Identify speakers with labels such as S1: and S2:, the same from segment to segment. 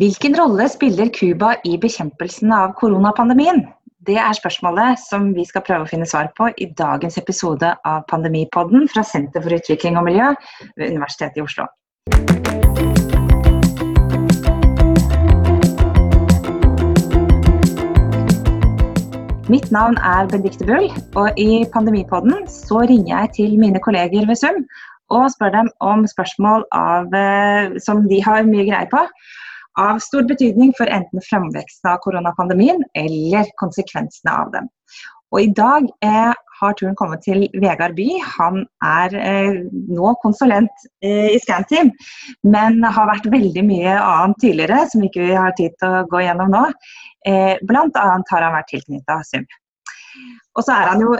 S1: Hvilken rolle spiller Cuba i bekjempelsen av koronapandemien? Det er spørsmålet som vi skal prøve å finne svar på i dagens episode av Pandemipodden fra Senter for utvikling og miljø ved Universitetet i Oslo. Mitt navn er Benedicte Bull, og i Pandemipodden så ringer jeg til mine kolleger ved Sum og spør dem om spørsmål av, eh, som de har mye greie på av stor betydning for enten fremveksten av koronapandemien eller konsekvensene av dem. Og I dag eh, har turen kommet til Vegard By. Han er eh, nå konsulent eh, i Scanteam, men har vært veldig mye annet tidligere som ikke vi har tid til å gå gjennom nå. Eh, annet har han vært tilknyttet SUM. Og så er han jo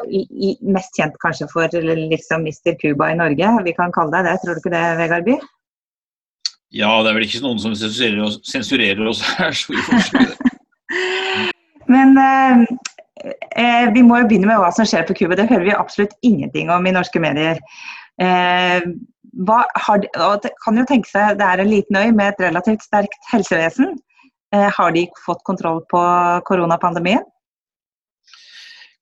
S1: mest kjent kanskje for liksom Mr. Cuba i Norge. Vi kan kalle deg det, tror du ikke det, Vegard By?
S2: Ja, det er vel ikke noen som sensurerer oss, sensurerer oss her. så vi får
S1: Men eh, eh, vi må jo begynne med hva som skjer på Cuba. Det hører vi absolutt ingenting om i norske medier. Eh, hva, har, og det kan jo tenke seg, det er en liten øy med et relativt sterkt helsevesen. Eh, har de fått kontroll på koronapandemien?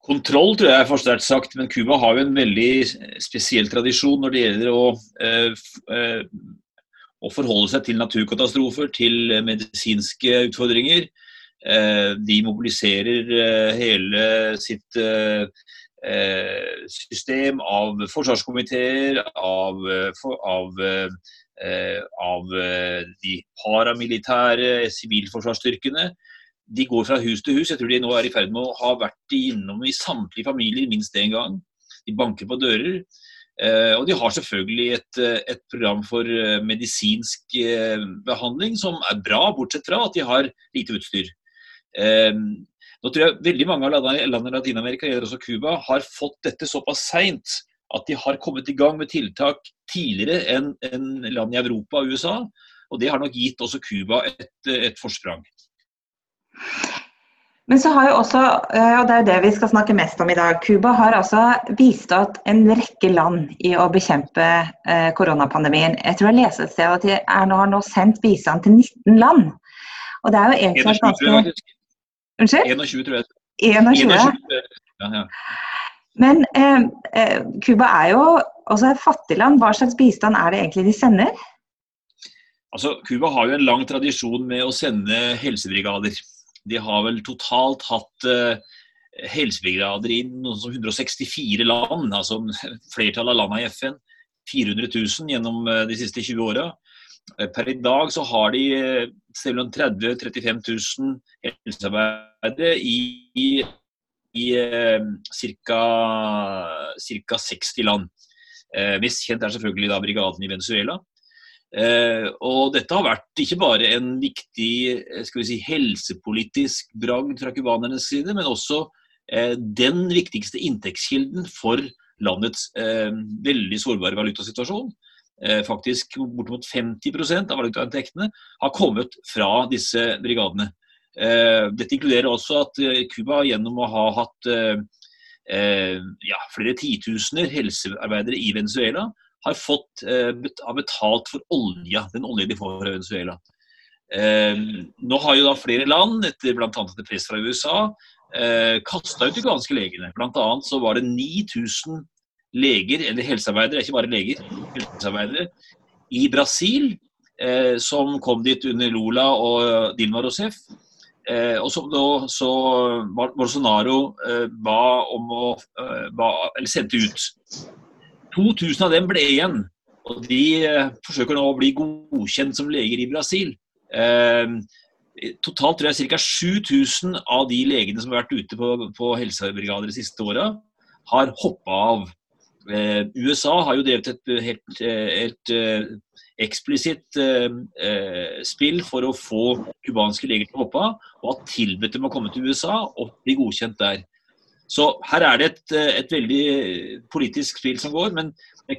S2: Kontroll tror jeg er for sterkt sagt, men Cuba har jo en veldig spesiell tradisjon når det gjelder å eh, eh å forholde seg til naturkatastrofer, til medisinske utfordringer. Eh, de mobiliserer eh, hele sitt eh, system av forsvarskomiteer, av, av, av de paramilitære sivilforsvarsstyrkene. De går fra hus til hus. Jeg tror de nå er i ferd med å ha vært innom i samtlige familier minst én gang. De banker på dører. Eh, og de har selvfølgelig et, eh, et, program for eh, medisinsk behandling som er bra, bortsett fra at de har lite utstyr. Nå tror jeg veldig mange av landene i Latin-Amerika, også Cuba, har fått dette såpass seint at de har kommet i gang med tiltak tidligere enn en land i Europa og USA. Og det har nok gitt også Cuba et, et forsprang.
S1: Men så har jo også, eh, og det er det vi skal snakke mest om i dag, Cuba har altså bistått en rekke land i å bekjempe eh, koronapandemien. Jeg tror jeg leste et sted at de er nå, har nå sendt bistand til 19 land. Og det er jo egentlig ganske
S2: Unnskyld? 21, tror jeg.
S1: 21. 21. Ja, ja. Men eh, Cuba eh, er jo også et fattig land. Hva slags bistand er det egentlig de sender?
S2: Altså, Cuba har jo en lang tradisjon med å sende helsebrigader. De har vel totalt hatt uh, helsebrigader i noe som 164 land, altså flertallet av landene i FN. 400 000 gjennom uh, de siste 20 åra. Uh, per i dag så har de selv om 30 000-35 000 helsearbeidere i, i, i ca. 60 land. mest kjent er selvfølgelig da brigaden i Venezuela. Eh, og dette har vært ikke bare en viktig eh, skal vi si, helsepolitisk bragd fra cubanernes side, men også eh, den viktigste inntektskilden for landets eh, veldig sårbare valutasituasjon. Eh, faktisk bortimot 50% av valutainntektene har kommet fra disse brigadene. Eh, dette inkluderer også at Cuba gjennom å ha hatt ja, flere titusener helsearbeidere i Venezuela har fått eh, har betalt for olja, den olja de får fra Venezuela. Eh, nå har jo da flere land, etter bl.a. etter press fra USA, eh, kasta ut de ganske legene. Blant annet så var det 9000 leger, eller helsearbeidere, ikke bare leger, helsearbeidere, i Brasil eh, som kom dit under Lula og Dilma Rousef. Eh, og som da, så Bolsonaro eh, ba om å ba, Eller sendte ut 2000 av dem ble igjen. Og de eh, forsøker nå å bli godkjent som leger i Brasil. Eh, totalt tror jeg ca. 7000 av de legene som har vært ute på, på helsebrigader de siste åra, har hoppa av. Eh, USA har jo drevet et helt, helt eksplisitt spill for å få cubanske leger til å hoppe av, og har tilbudt dem å komme til USA og bli godkjent der. Så her er det et, eh, et veldig politisk spill som går. Men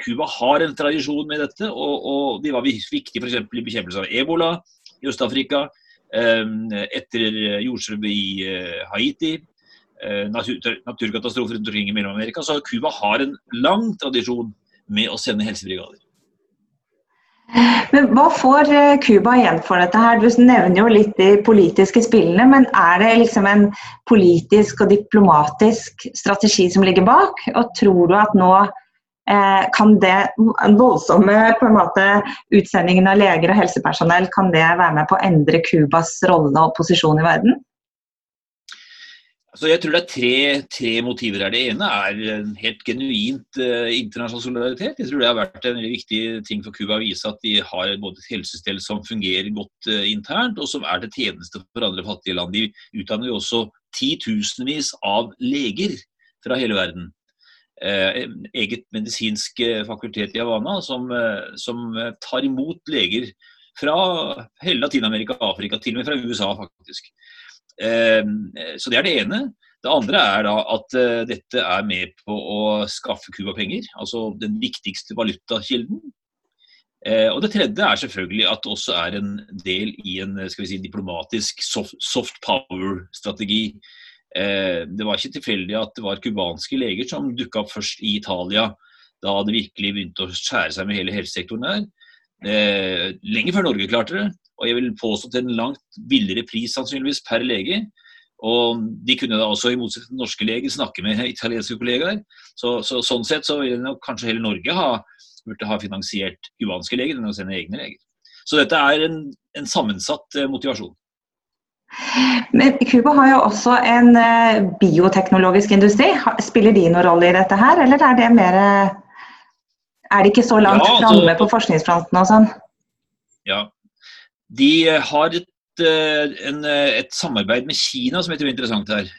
S2: Cuba har en tradisjon med dette, og, og de var viktige f.eks. i bekjempelse av ebola i Øst-Afrika. Ehm, etter jordskjelvet i eh, Haiti, eh, natur, naturkatastrofer rundt omkring i Mellom-Amerika. Så Cuba har en lang tradisjon med å sende helsebrigader.
S1: Men Hva får eh, Cuba igjen for dette? her? Du nevner jo litt de politiske spillene, men er det liksom en politisk og diplomatisk strategi som ligger bak? Og tror du at nå eh, kan det voldsomme på en måte, utsendingen av leger og helsepersonell kan det være med på å endre Cubas rolle og posisjon i verden?
S2: Altså jeg tror det er tre, tre, motiver her. Det ene er en helt genuint eh, internasjonal solidaritet. Jeg tror det har vært en veldig viktig ting for Cuba å vise at de har både et helsestell som fungerer godt eh, internt, og som er til tjeneste for andre fattige land. De utdanner jo også titusenvis av leger fra hele verden. Eh, eget medisinsk fakultet i Havana som, som tar imot leger fra hele Latin-Amerika Afrika, til og med fra USA faktisk. Ehm, så det er det ene. Det andre er da at eh, dette er med på å skaffe Cuba penger, altså den viktigste valutakilden. Eh, og det tredje er selvfølgelig at det også er en del i en skal vi si, diplomatisk soft, power-strategi. Eh, det var ikke tilfeldig at det var cubanske leger som dukka opp først i Italia da det virkelig begynte å skjære seg med hele helsesektoren der. Lenge før Norge klarte det. Og jeg vil påstå til en langt billigere pris sannsynligvis per lege. Og de kunne da også, i motsetning til norske leger, snakke med italienske kollegaer. Så, så, sånn sett så vil nok kanskje hele Norge ha, burde ha finansiert cubanske leger enn å sende egne leger. Så dette er en, en sammensatt eh, motivasjon.
S1: Men Cuba har jo også en eh, bioteknologisk industri. Spiller de noen rolle i dette her, eller er det mer Er de ikke så langt ja, altså, framme på forskningsfronten og sånn?
S2: Ja, de eh, har et, eh, en, eh, et, samarbeid med Kina som jeg tror er interessant her.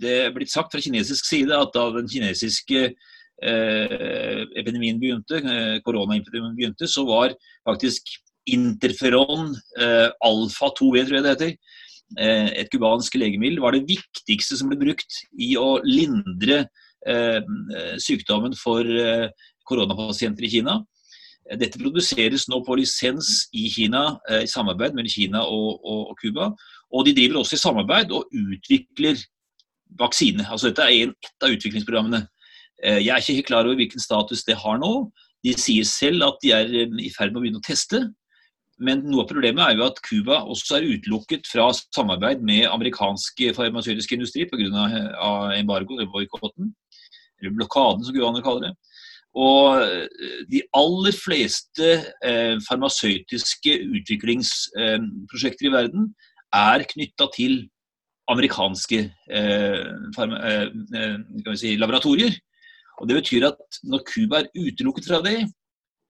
S2: Det er blitt sagt fra kinesisk side at da den kinesiske epidemien begynte, koronaepidemien begynte, så var faktisk interferon alfa 2V, tror jeg det heter, et cubansk legemiddel, var det viktigste som ble brukt i å lindre sykdommen for koronapasienter i Kina. Dette produseres nå på lisens i Kina, eh, i samarbeid mellom Kina og Cuba. Og, og, de driver også i samarbeid og utvikler vaksine. Altså dette er en, et av utviklingsprogrammene. Eh, jeg er ikke helt klar over hvilken status det har nå. De sier selv at de er eh, i ferd med å begynne å teste. Men noe av problemet er jo at Cuba også er utelukket fra samarbeid med amerikansk farmasøytisk industri pga. embargo, eller boikotten, eller blokaden som cubanerne kaller det. Og eh, de aller fleste eh, farmasøytiske utviklingsprosjekter i verden er knytta til amerikanske eh, eh si, laboratorier. Og Det betyr at når Cuba er utelukket fra det,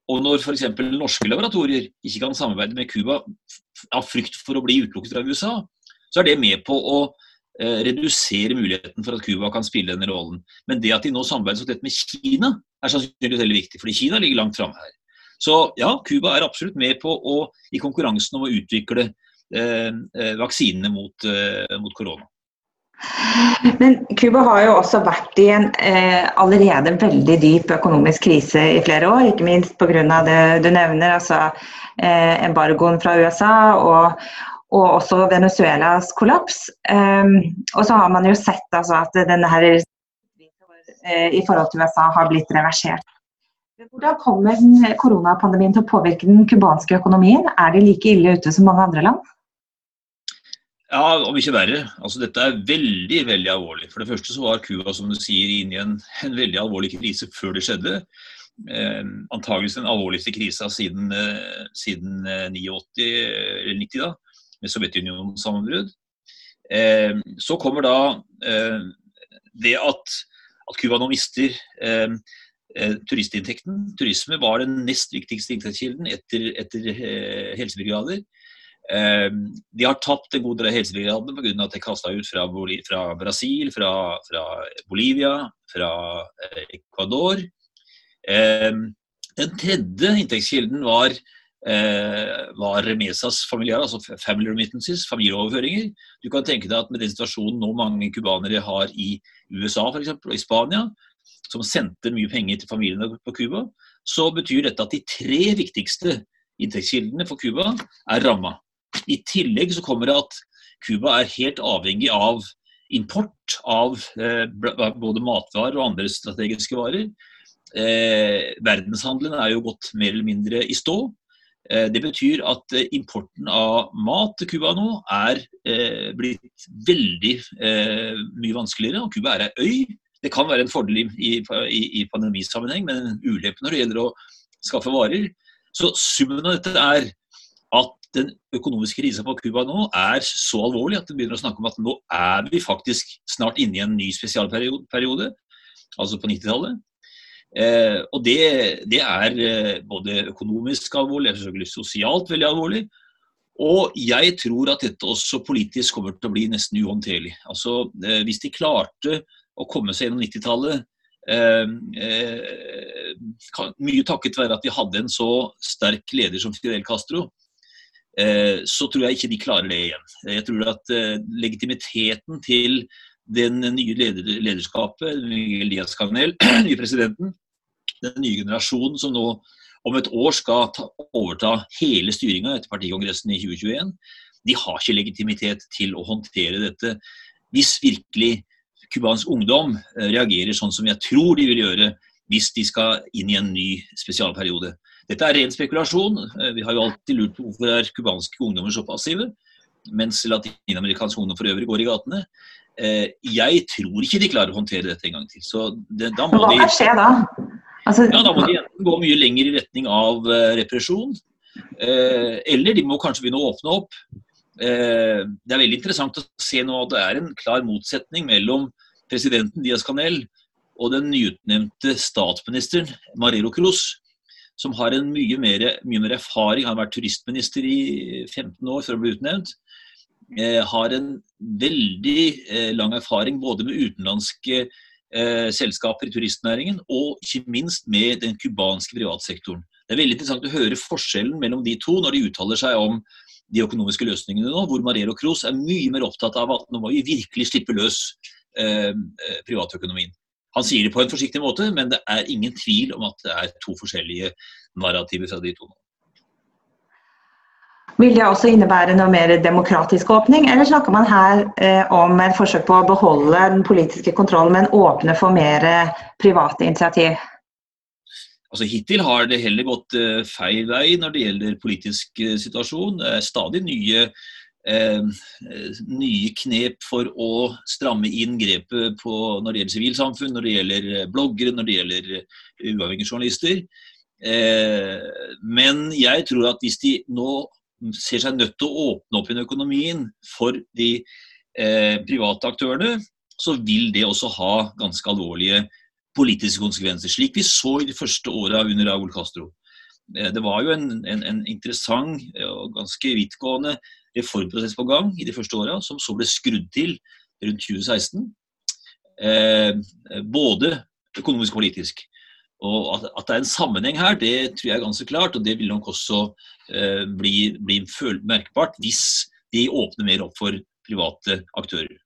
S2: og når f.eks. norske laboratorier ikke kan samarbeide med Cuba av frykt for å bli utelukket fra USA, så er det med på å Eh, redusere muligheten for at Cuba kan spille denne rollen. Men det at de nå samarbeider så tett med Kina, er sannsynligvis veldig viktig. Fordi Kina ligger langt framme her. Så ja, Cuba er absolutt med på å, i konkurransen om å utvikle eh, eh vaksinene mot, eh, mot, korona.
S1: Men Cuba har jo også vært i en eh, allerede veldig dyp økonomisk krise i flere år. Ikke minst pga. det du nevner, altså eh, embargoen fra USA og, og også Venezuelas kollaps. Um, og så har man jo sett altså, at denne her i forhold til USA har blitt reversert. Hvordan kommer koronapandemien til å påvirke den cubanske økonomien? Er de like ille ute som mange andre land?
S2: Ja, om ikke verre. Altså, dette er veldig veldig alvorlig. For det første så var Cuba som du sier, inne i en, en veldig alvorlig krise før det skjedde. Eh, antageligvis den alvorligste krisa siden, eh, siden 89, eh, eller 90. da med Sovjetunionens sammenbrudd. Eh, så kommer da eh, det at, at Cuba nå mister eh, turistinntekten. Turisme var den nest viktigste inntektskilden etter, etter helsebrigader. De har tapt en god del av helsebrigadene pga. at de kasta ut fra, fra, Brasil, fra, fra Bolivia, fra Ecuador. Den tredje inntektskilden var Eh, var remesas familiar, altså family remittances, familieoverføringer. Du kan tenke deg at med den situasjonen nå mange cubanere har i USA for eksempel, og i Spania, som sendte mye penger til familiene på Cuba, så betyr dette at de tre viktigste inntektskildene for Cuba er ramma. I tillegg så kommer det at Cuba er helt avhengig av import av eh, både matvarer og andre strategiske varer. Eh, verdenshandelen er jo gått mer eller mindre i stå. Eh, det betyr at eh, importen av mat til Cuba nå er eh, blitt veldig mye vanskeligere. og Cuba er ei øy. Det kan være en fordel i, i, i pandemisammenheng, men en ulempe når det gjelder å skaffe varer. Så summen av dette er at den økonomiske krisa på Cuba nå er så alvorlig at det begynner å snakke om at nå er vi faktisk snart inne i en ny spesialperiode, altså på 90-tallet. Eh, og det, det, er eh, både økonomisk alvorlig, og selvfølgelig sosialt veldig alvorlig. Og jeg tror at dette også politisk kommer til å bli nesten uhåndterlig. Altså, eh, Hvis de klarte å komme seg gjennom 90-tallet, eh, eh, mye takket være at de hadde en så sterk leder som Fidel Castro, eh, så tror jeg ikke de klarer det igjen. Jeg tror at legitimiteten til den nye leder, lederskapet, Elias Cagnell, nye presidenten, den nye generasjonen som nå om et år skal ta, overta hele styringa etter partikongressen i 2021, de har ikke legitimitet til å håndtere dette hvis virkelig cubansk ungdom eh, reagerer sånn som jeg tror de vil gjøre hvis de skal inn i en ny spesialperiode. Dette er ren spekulasjon. Eh, vi har jo alltid lurt på hvorfor er cubanske ungdommer så passive, mens latinamerikansk ungdom for øvrig går i gatene. Eh, jeg tror ikke de klarer å håndtere dette en gang til. Så det, da må
S1: Hva kan skje da?
S2: Altså, ja, Da må de enten gå mye lenger i retning av uh, represjon, uh, eller de må kanskje begynne å åpne opp. Det er veldig interessant å se nå at det er en klar motsetning mellom presidenten Diaz Canel og den nyutnevnte statsministeren Marero Cruz, som har en mye mer, mye mer erfaring. Han har vært turistminister i 15 år før han ble utnevnt. Eh, har en veldig eh, lang erfaring både med utenlandske eh, selskaper i turistnæringen og ikke minst med den cubanske privatsektoren. Det er veldig interessant å høre forskjellen mellom de to når de uttaler seg om de økonomiske løsningene nå, hvor Marero Cruz er mye mer opptatt av at nå må vi virkelig slippe løs eh, privatøkonomien. Han sier det på en forsiktig måte, men det er ingen tvil om at det er to forskjellige narrativer fra de to. nå.
S1: Vil det også innebære noe mer demokratisk åpning, eller snakker man her eh, om et forsøk på å beholde den politiske kontrollen, men åpne for mer eh, private initiativ?
S2: Altså Hittil har det heller gått eh, feil vei når det gjelder politisk uh, situasjon. Stadig nye, uh, nye knep for å stramme inn grepet på, når det gjelder sivilsamfunn, når det gjelder bloggere, når det gjelder uavhengige journalister. men jeg tror at hvis de nå ser seg nødt til å åpne opp inn økonomien for de eh, private aktørene, så vil det også ha ganske alvorlige politiske konsekvenser. Slik vi så i de første åra under Raúl Castro. Eh, det var jo en, en, en, interessant og ganske vidtgående reformprosess på gang i de første åra, som så ble skrudd til rundt 2016. Eh, både økonomisk og politisk. Og at, at, det er en sammenheng her, det tror jeg er ganske klart. Og det vil nok også eh, bli, bli merkbart hvis de åpner mer opp for private aktører.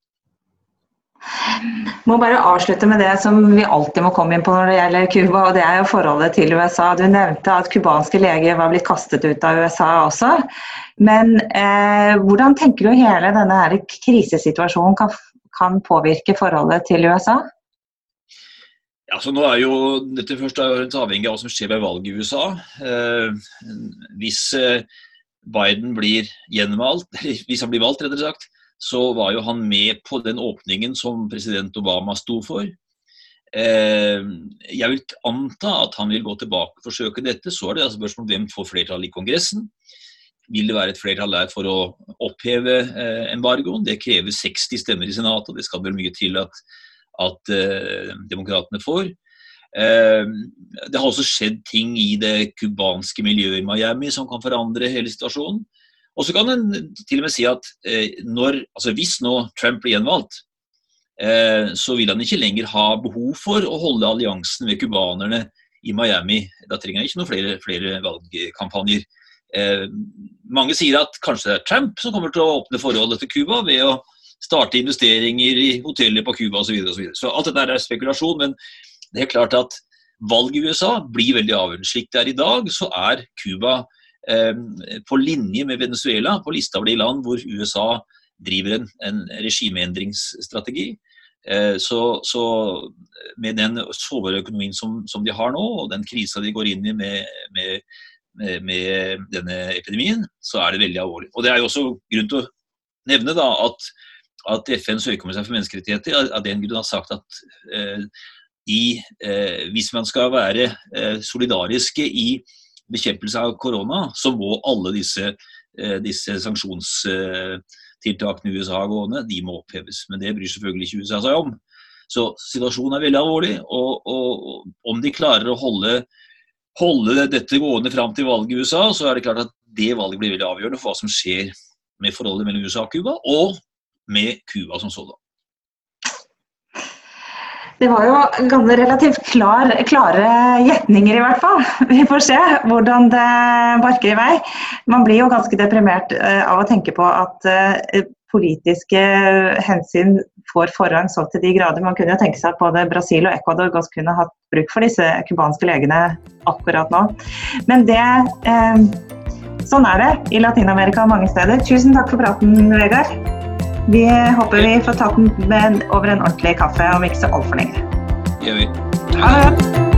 S1: Må bare avslutte med det som vi alltid må komme inn på når det gjelder Cuba, og det er jo forholdet til USA. Du nevnte at cubanske leger var blitt kastet ut av USA også. Men eh, hvordan tenker du hele denne her krisesituasjonen kan, kan påvirke forholdet til USA?
S2: Ja, så nå er jo dette først er avhengig av hva som skjer ved valget i USA. Eh, hvis eh, Biden blir gjenvalgt, hvis han blir valgt, rettere sagt, så var jo han med på den åpningen som president Obama sto for. Eh, jeg vil anta at han vil gå tilbake og forsøke dette. Så er det altså spørsmål hvem får flertall i Kongressen. Vil det være et flertall der for å oppheve eh, embargoen? Det krever 60 stemmer i Senatet, og det skal vel mye til at at eh, demokratene får. Eh, det har også skjedd ting i det cubanske miljøet i Miami som kan forandre hele situasjonen. Og så kan en til og med si at eh, når, altså hvis nå Trump blir gjenvalgt, så vil han ikke lenger ha behov for å holde alliansen med cubanerne i Miami. Da trenger han ikke noen flere, flere valgkampanjer. mange sier at kanskje det er Trump som kommer til å åpne forholdet til Cuba ved å starte investeringer i hoteller på Cuba osv. Så, videre, og så, så alt dette er spekulasjon, men det er klart at valget i USA blir veldig avgjørende. Slik det er i dag, så er Cuba eh, på linje med Venezuela på lista over de land hvor USA driver en, en regimeendringsstrategi. Eh, så, så, med den sårbare økonomien som, som, de har nå, og den krisa de går inn i med, med med, med, denne epidemien, så er det veldig alvorlig. Og Det er jo også grunn til å nevne da at, at FNs høykommissær for menneskerettigheter av den grunn har sagt at eh, i, eh, hvis man skal være eh, solidariske i bekjempelse av korona, så må alle disse, disse sanksjonstiltakene USA har gående, de må oppheves. Men det bryr selvfølgelig ikke USA seg om. Så situasjonen er veldig alvorlig. Og, og, om de klarer å holde, holde dette gående fram til valget i USA, så er det klart at det valget blir veldig avgjørende for hva som skjer med forholdet mellom USA og Cuba, og med Cuba som sådan.
S1: Det var jo ganske relativt klar, klare gjetninger, i hvert fall. Vi får se hvordan det barker i vei. Man blir jo ganske deprimert uh, av å tenke på at uh, politiske hensyn får forrang så til de grader. Man kunne jo tenke seg at både Brasil og Ecuador godt kunne hatt bruk for disse cubanske legene akkurat nå. Men det uh, Sånn er det i Latin-Amerika mange steder. Tusen takk for praten, Vegard. Vi håper vi får tatt den med over en ordentlig kaffe om ikke så altfor lenge.
S2: Gjør vi.
S1: Ha det.